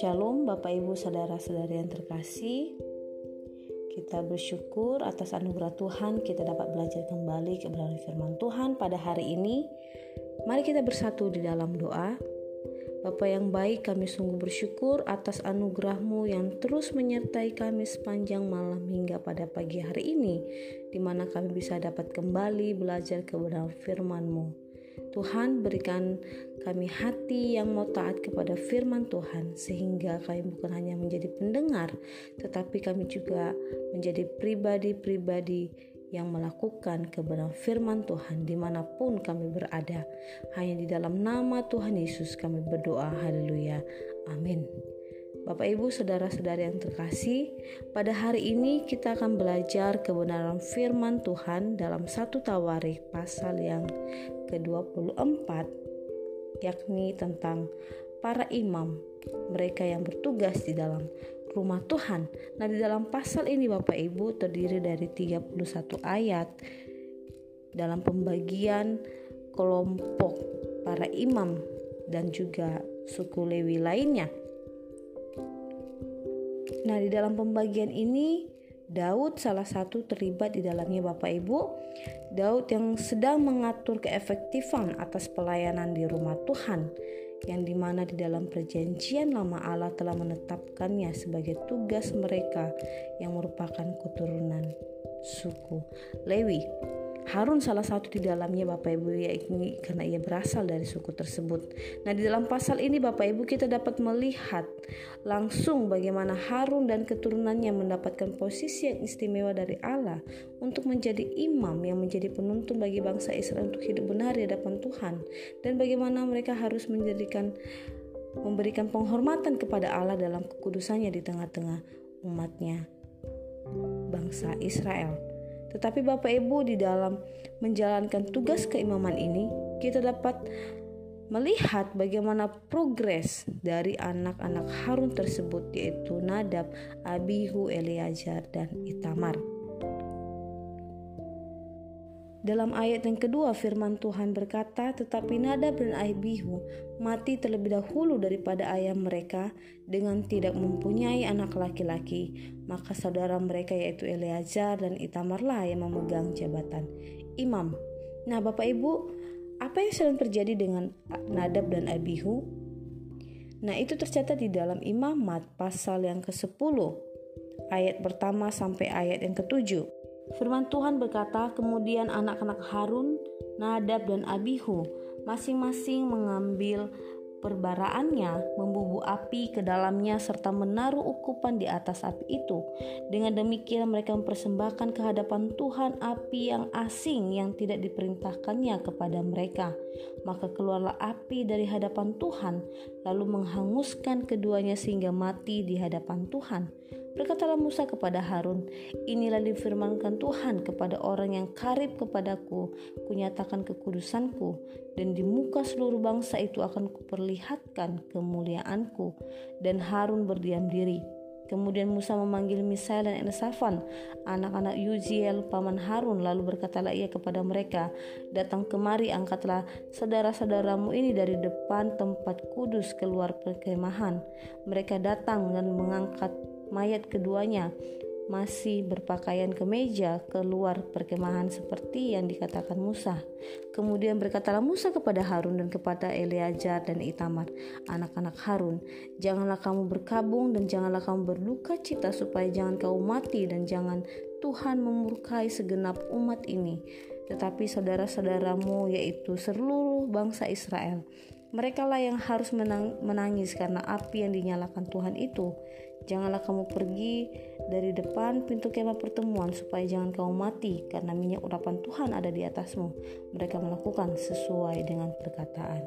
Shalom Bapak Ibu Saudara-saudari yang terkasih. Kita bersyukur atas anugerah Tuhan kita dapat belajar kembali kebenaran firman Tuhan pada hari ini. Mari kita bersatu di dalam doa. Bapa yang baik kami sungguh bersyukur atas anugerahmu yang terus menyertai kami sepanjang malam hingga pada pagi hari ini di mana kami bisa dapat kembali belajar kebenaran firman-Mu. Tuhan berikan kami hati yang mau taat kepada firman Tuhan sehingga kami bukan hanya menjadi pendengar tetapi kami juga menjadi pribadi-pribadi yang melakukan kebenaran firman Tuhan di mana pun kami berada. Hanya di dalam nama Tuhan Yesus kami berdoa. Haleluya. Amin. Bapak Ibu Saudara-saudari yang terkasih, pada hari ini kita akan belajar kebenaran firman Tuhan dalam satu Tawarik pasal yang ke-24 yakni tentang para imam, mereka yang bertugas di dalam rumah Tuhan. Nah, di dalam pasal ini Bapak Ibu terdiri dari 31 ayat dalam pembagian kelompok para imam dan juga suku Lewi lainnya. Nah, di dalam pembagian ini Daud salah satu terlibat di dalamnya Bapak Ibu. Daud yang sedang mengatur keefektifan atas pelayanan di rumah Tuhan yang di mana di dalam perjanjian lama Allah telah menetapkannya sebagai tugas mereka yang merupakan keturunan suku Lewi. Harun salah satu di dalamnya Bapak Ibu ya ini karena ia berasal dari suku tersebut. Nah, di dalam pasal ini Bapak Ibu kita dapat melihat langsung bagaimana Harun dan keturunannya mendapatkan posisi yang istimewa dari Allah untuk menjadi imam yang menjadi penuntun bagi bangsa Israel untuk hidup benar di hadapan Tuhan dan bagaimana mereka harus menjadikan memberikan penghormatan kepada Allah dalam kekudusannya di tengah-tengah umatnya bangsa Israel. Tetapi Bapak Ibu di dalam menjalankan tugas keimaman ini, kita dapat melihat bagaimana progres dari anak-anak Harun tersebut yaitu Nadab, Abihu, Eleazar, dan Itamar. Dalam ayat yang kedua firman Tuhan berkata, tetapi Nadab dan Abihu mati terlebih dahulu daripada ayah mereka dengan tidak mempunyai anak laki-laki. Maka saudara mereka yaitu Eleazar dan Itamarlah yang memegang jabatan imam. Nah Bapak Ibu, apa yang sedang terjadi dengan Nadab dan Abihu? Nah itu tercatat di dalam imamat pasal yang ke-10 ayat pertama sampai ayat yang ke-7. Firman Tuhan berkata, kemudian anak-anak Harun, Nadab dan Abihu masing-masing mengambil perbaraannya, membubu api ke dalamnya serta menaruh ukupan di atas api itu. Dengan demikian mereka mempersembahkan ke hadapan Tuhan api yang asing yang tidak diperintahkannya kepada mereka. Maka keluarlah api dari hadapan Tuhan, lalu menghanguskan keduanya sehingga mati di hadapan Tuhan. Berkatalah Musa kepada Harun, Inilah difirmankan Tuhan kepada orang yang karib kepadaku, kunyatakan kekudusanku, dan di muka seluruh bangsa itu akan kuperlihatkan kemuliaanku. Dan Harun berdiam diri. Kemudian Musa memanggil Misael dan Elisafan, anak-anak Yuziel, paman Harun, lalu berkatalah ia kepada mereka, Datang kemari, angkatlah saudara-saudaramu ini dari depan tempat kudus keluar perkemahan. Mereka datang dan mengangkat mayat keduanya masih berpakaian kemeja keluar perkemahan seperti yang dikatakan Musa. Kemudian berkatalah Musa kepada Harun dan kepada Eleazar dan Itamar, anak-anak Harun, janganlah kamu berkabung dan janganlah kamu berduka cita supaya jangan kau mati dan jangan Tuhan memurkai segenap umat ini, tetapi saudara-saudaramu yaitu seluruh bangsa Israel. Mereka lah yang harus menang, menangis karena api yang dinyalakan Tuhan itu Janganlah kamu pergi dari depan pintu kemah pertemuan supaya jangan kamu mati karena minyak urapan Tuhan ada di atasmu. Mereka melakukan sesuai dengan perkataan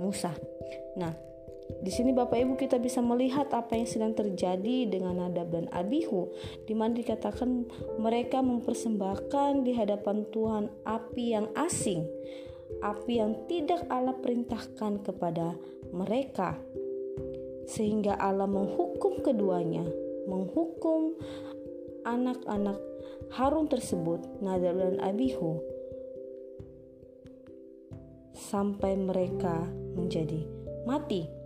Musa. Nah, di sini Bapak Ibu kita bisa melihat apa yang sedang terjadi dengan Nadab dan Abihu di mana dikatakan mereka mempersembahkan di hadapan Tuhan api yang asing, api yang tidak Allah perintahkan kepada mereka. Sehingga Allah menghukum keduanya, menghukum anak-anak Harun tersebut, Nadab dan Abihu, sampai mereka menjadi mati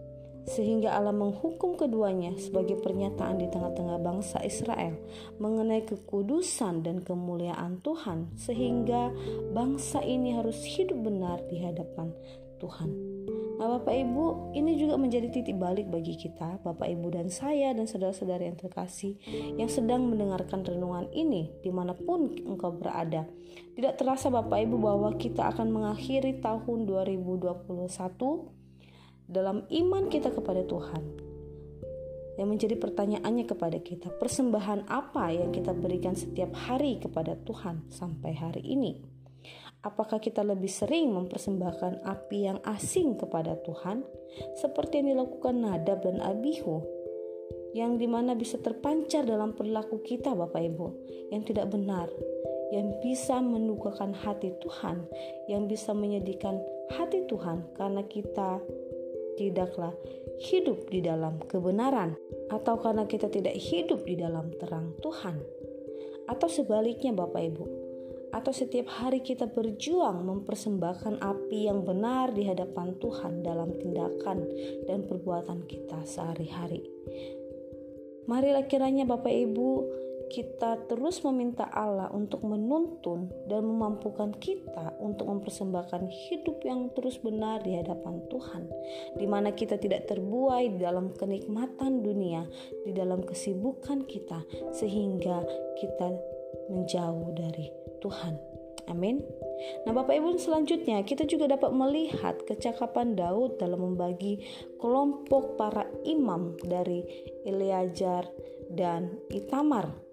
sehingga Allah menghukum keduanya sebagai pernyataan di tengah-tengah bangsa Israel mengenai kekudusan dan kemuliaan Tuhan, sehingga bangsa ini harus hidup benar di hadapan Tuhan. Nah, Bapak Ibu, ini juga menjadi titik balik bagi kita, Bapak Ibu dan saya dan saudara-saudara yang terkasih yang sedang mendengarkan renungan ini di mana pun engkau berada. Tidak terasa Bapak Ibu bahwa kita akan mengakhiri tahun 2021 dalam iman kita kepada Tuhan. Yang menjadi pertanyaannya kepada kita, persembahan apa yang kita berikan setiap hari kepada Tuhan sampai hari ini? Apakah kita lebih sering mempersembahkan api yang asing kepada Tuhan seperti yang dilakukan Nadab dan Abihu yang di mana bisa terpancar dalam perilaku kita Bapak Ibu yang tidak benar yang bisa mendukakan hati Tuhan yang bisa menyedihkan hati Tuhan karena kita tidaklah hidup di dalam kebenaran atau karena kita tidak hidup di dalam terang Tuhan atau sebaliknya Bapak Ibu atau setiap hari kita berjuang mempersembahkan api yang benar di hadapan Tuhan dalam tindakan dan perbuatan kita sehari-hari. Marilah kiranya Bapak Ibu kita terus meminta Allah untuk menuntun dan memampukan kita untuk mempersembahkan hidup yang terus benar di hadapan Tuhan, di mana kita tidak terbuai di dalam kenikmatan dunia, di dalam kesibukan kita, sehingga kita menjauh dari Tuhan. Amin. Nah, Bapak Ibu, selanjutnya kita juga dapat melihat kecakapan Daud dalam membagi kelompok para imam dari Eleazar dan Itamar.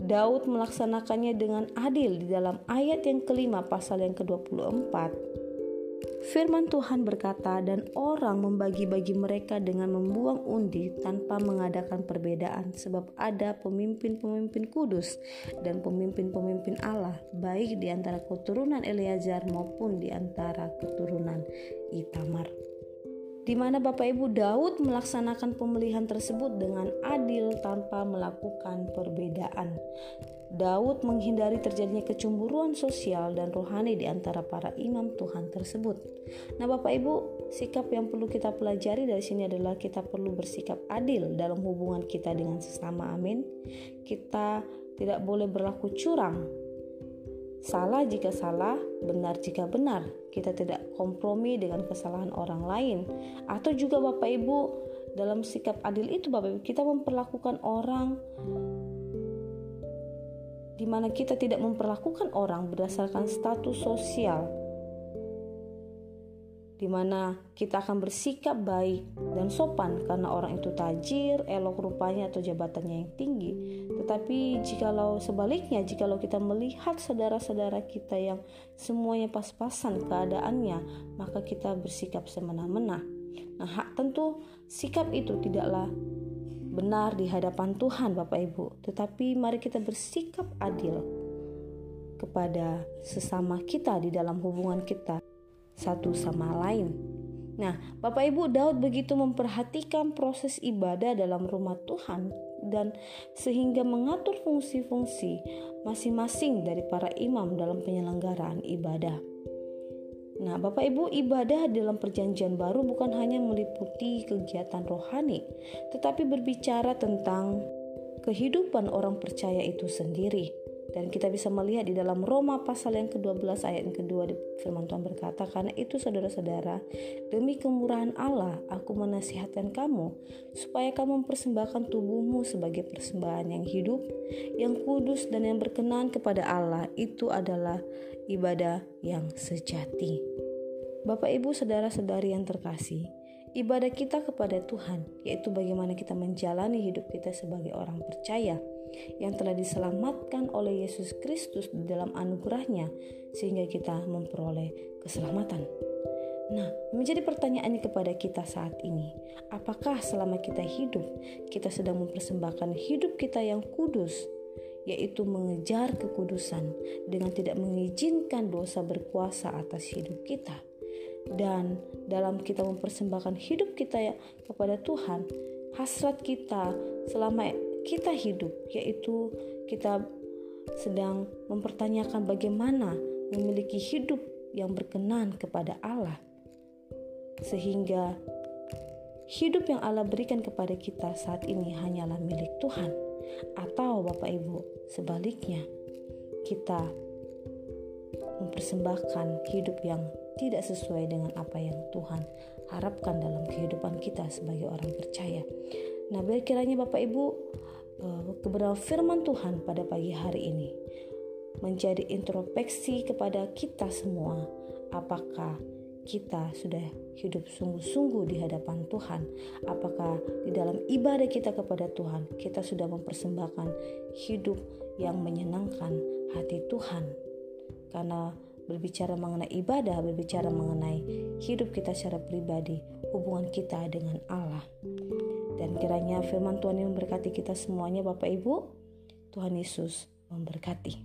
Daud melaksanakannya dengan adil di dalam ayat yang kelima pasal yang ke-24 Firman Tuhan berkata, "Dan orang membagi-bagi mereka dengan membuang undi tanpa mengadakan perbedaan, sebab ada pemimpin-pemimpin kudus dan pemimpin-pemimpin Allah, baik di antara keturunan Eleazar maupun di antara keturunan Itamar." Di mana Bapak Ibu Daud melaksanakan pemilihan tersebut dengan adil tanpa melakukan perbedaan. Daud menghindari terjadinya kecemburuan sosial dan rohani di antara para imam Tuhan tersebut. Nah, Bapak Ibu, sikap yang perlu kita pelajari dari sini adalah kita perlu bersikap adil dalam hubungan kita dengan sesama. Amin. Kita tidak boleh berlaku curang. Salah jika salah, benar jika benar. Kita tidak kompromi dengan kesalahan orang lain. Atau juga Bapak Ibu, dalam sikap adil itu Bapak Ibu, kita memperlakukan orang di mana kita tidak memperlakukan orang berdasarkan status sosial, di mana kita akan bersikap baik dan sopan karena orang itu tajir, elok rupanya atau jabatannya yang tinggi. Tetapi jikalau sebaliknya, jikalau kita melihat saudara-saudara kita yang semuanya pas-pasan keadaannya, maka kita bersikap semena-mena. Nah, tentu sikap itu tidaklah benar di hadapan Tuhan Bapak Ibu, tetapi mari kita bersikap adil kepada sesama kita di dalam hubungan kita satu sama lain. Nah, Bapak Ibu Daud begitu memperhatikan proses ibadah dalam rumah Tuhan dan sehingga mengatur fungsi-fungsi masing-masing dari para imam dalam penyelenggaraan ibadah. Nah, Bapak Ibu, ibadah dalam Perjanjian Baru bukan hanya meliputi kegiatan rohani, tetapi berbicara tentang kehidupan orang percaya itu sendiri. Dan kita bisa melihat di dalam Roma pasal yang ke-12 ayat yang kedua firman Tuhan berkata, Karena itu saudara-saudara, demi kemurahan Allah aku menasihatkan kamu, supaya kamu mempersembahkan tubuhmu sebagai persembahan yang hidup, yang kudus dan yang berkenan kepada Allah. Itu adalah ibadah yang sejati. Bapak ibu saudara-saudari yang terkasih, ibadah kita kepada Tuhan, yaitu bagaimana kita menjalani hidup kita sebagai orang percaya, yang telah diselamatkan oleh Yesus Kristus di dalam anugerahnya sehingga kita memperoleh keselamatan. Nah, menjadi pertanyaannya kepada kita saat ini, apakah selama kita hidup, kita sedang mempersembahkan hidup kita yang kudus, yaitu mengejar kekudusan dengan tidak mengizinkan dosa berkuasa atas hidup kita. Dan dalam kita mempersembahkan hidup kita kepada Tuhan, hasrat kita selama kita hidup, yaitu kita sedang mempertanyakan bagaimana memiliki hidup yang berkenan kepada Allah, sehingga hidup yang Allah berikan kepada kita saat ini hanyalah milik Tuhan, atau Bapak Ibu, sebaliknya kita mempersembahkan hidup yang tidak sesuai dengan apa yang Tuhan harapkan dalam kehidupan kita sebagai orang percaya. Nah, biar kiranya Bapak Ibu eh, kebenaran firman Tuhan pada pagi hari ini menjadi introspeksi kepada kita semua. Apakah kita sudah hidup sungguh-sungguh di hadapan Tuhan? Apakah di dalam ibadah kita kepada Tuhan, kita sudah mempersembahkan hidup yang menyenangkan hati Tuhan? Karena berbicara mengenai ibadah, berbicara mengenai hidup kita secara pribadi, hubungan kita dengan Allah. Dan kiranya firman Tuhan yang memberkati kita semuanya Bapak Ibu. Tuhan Yesus memberkati.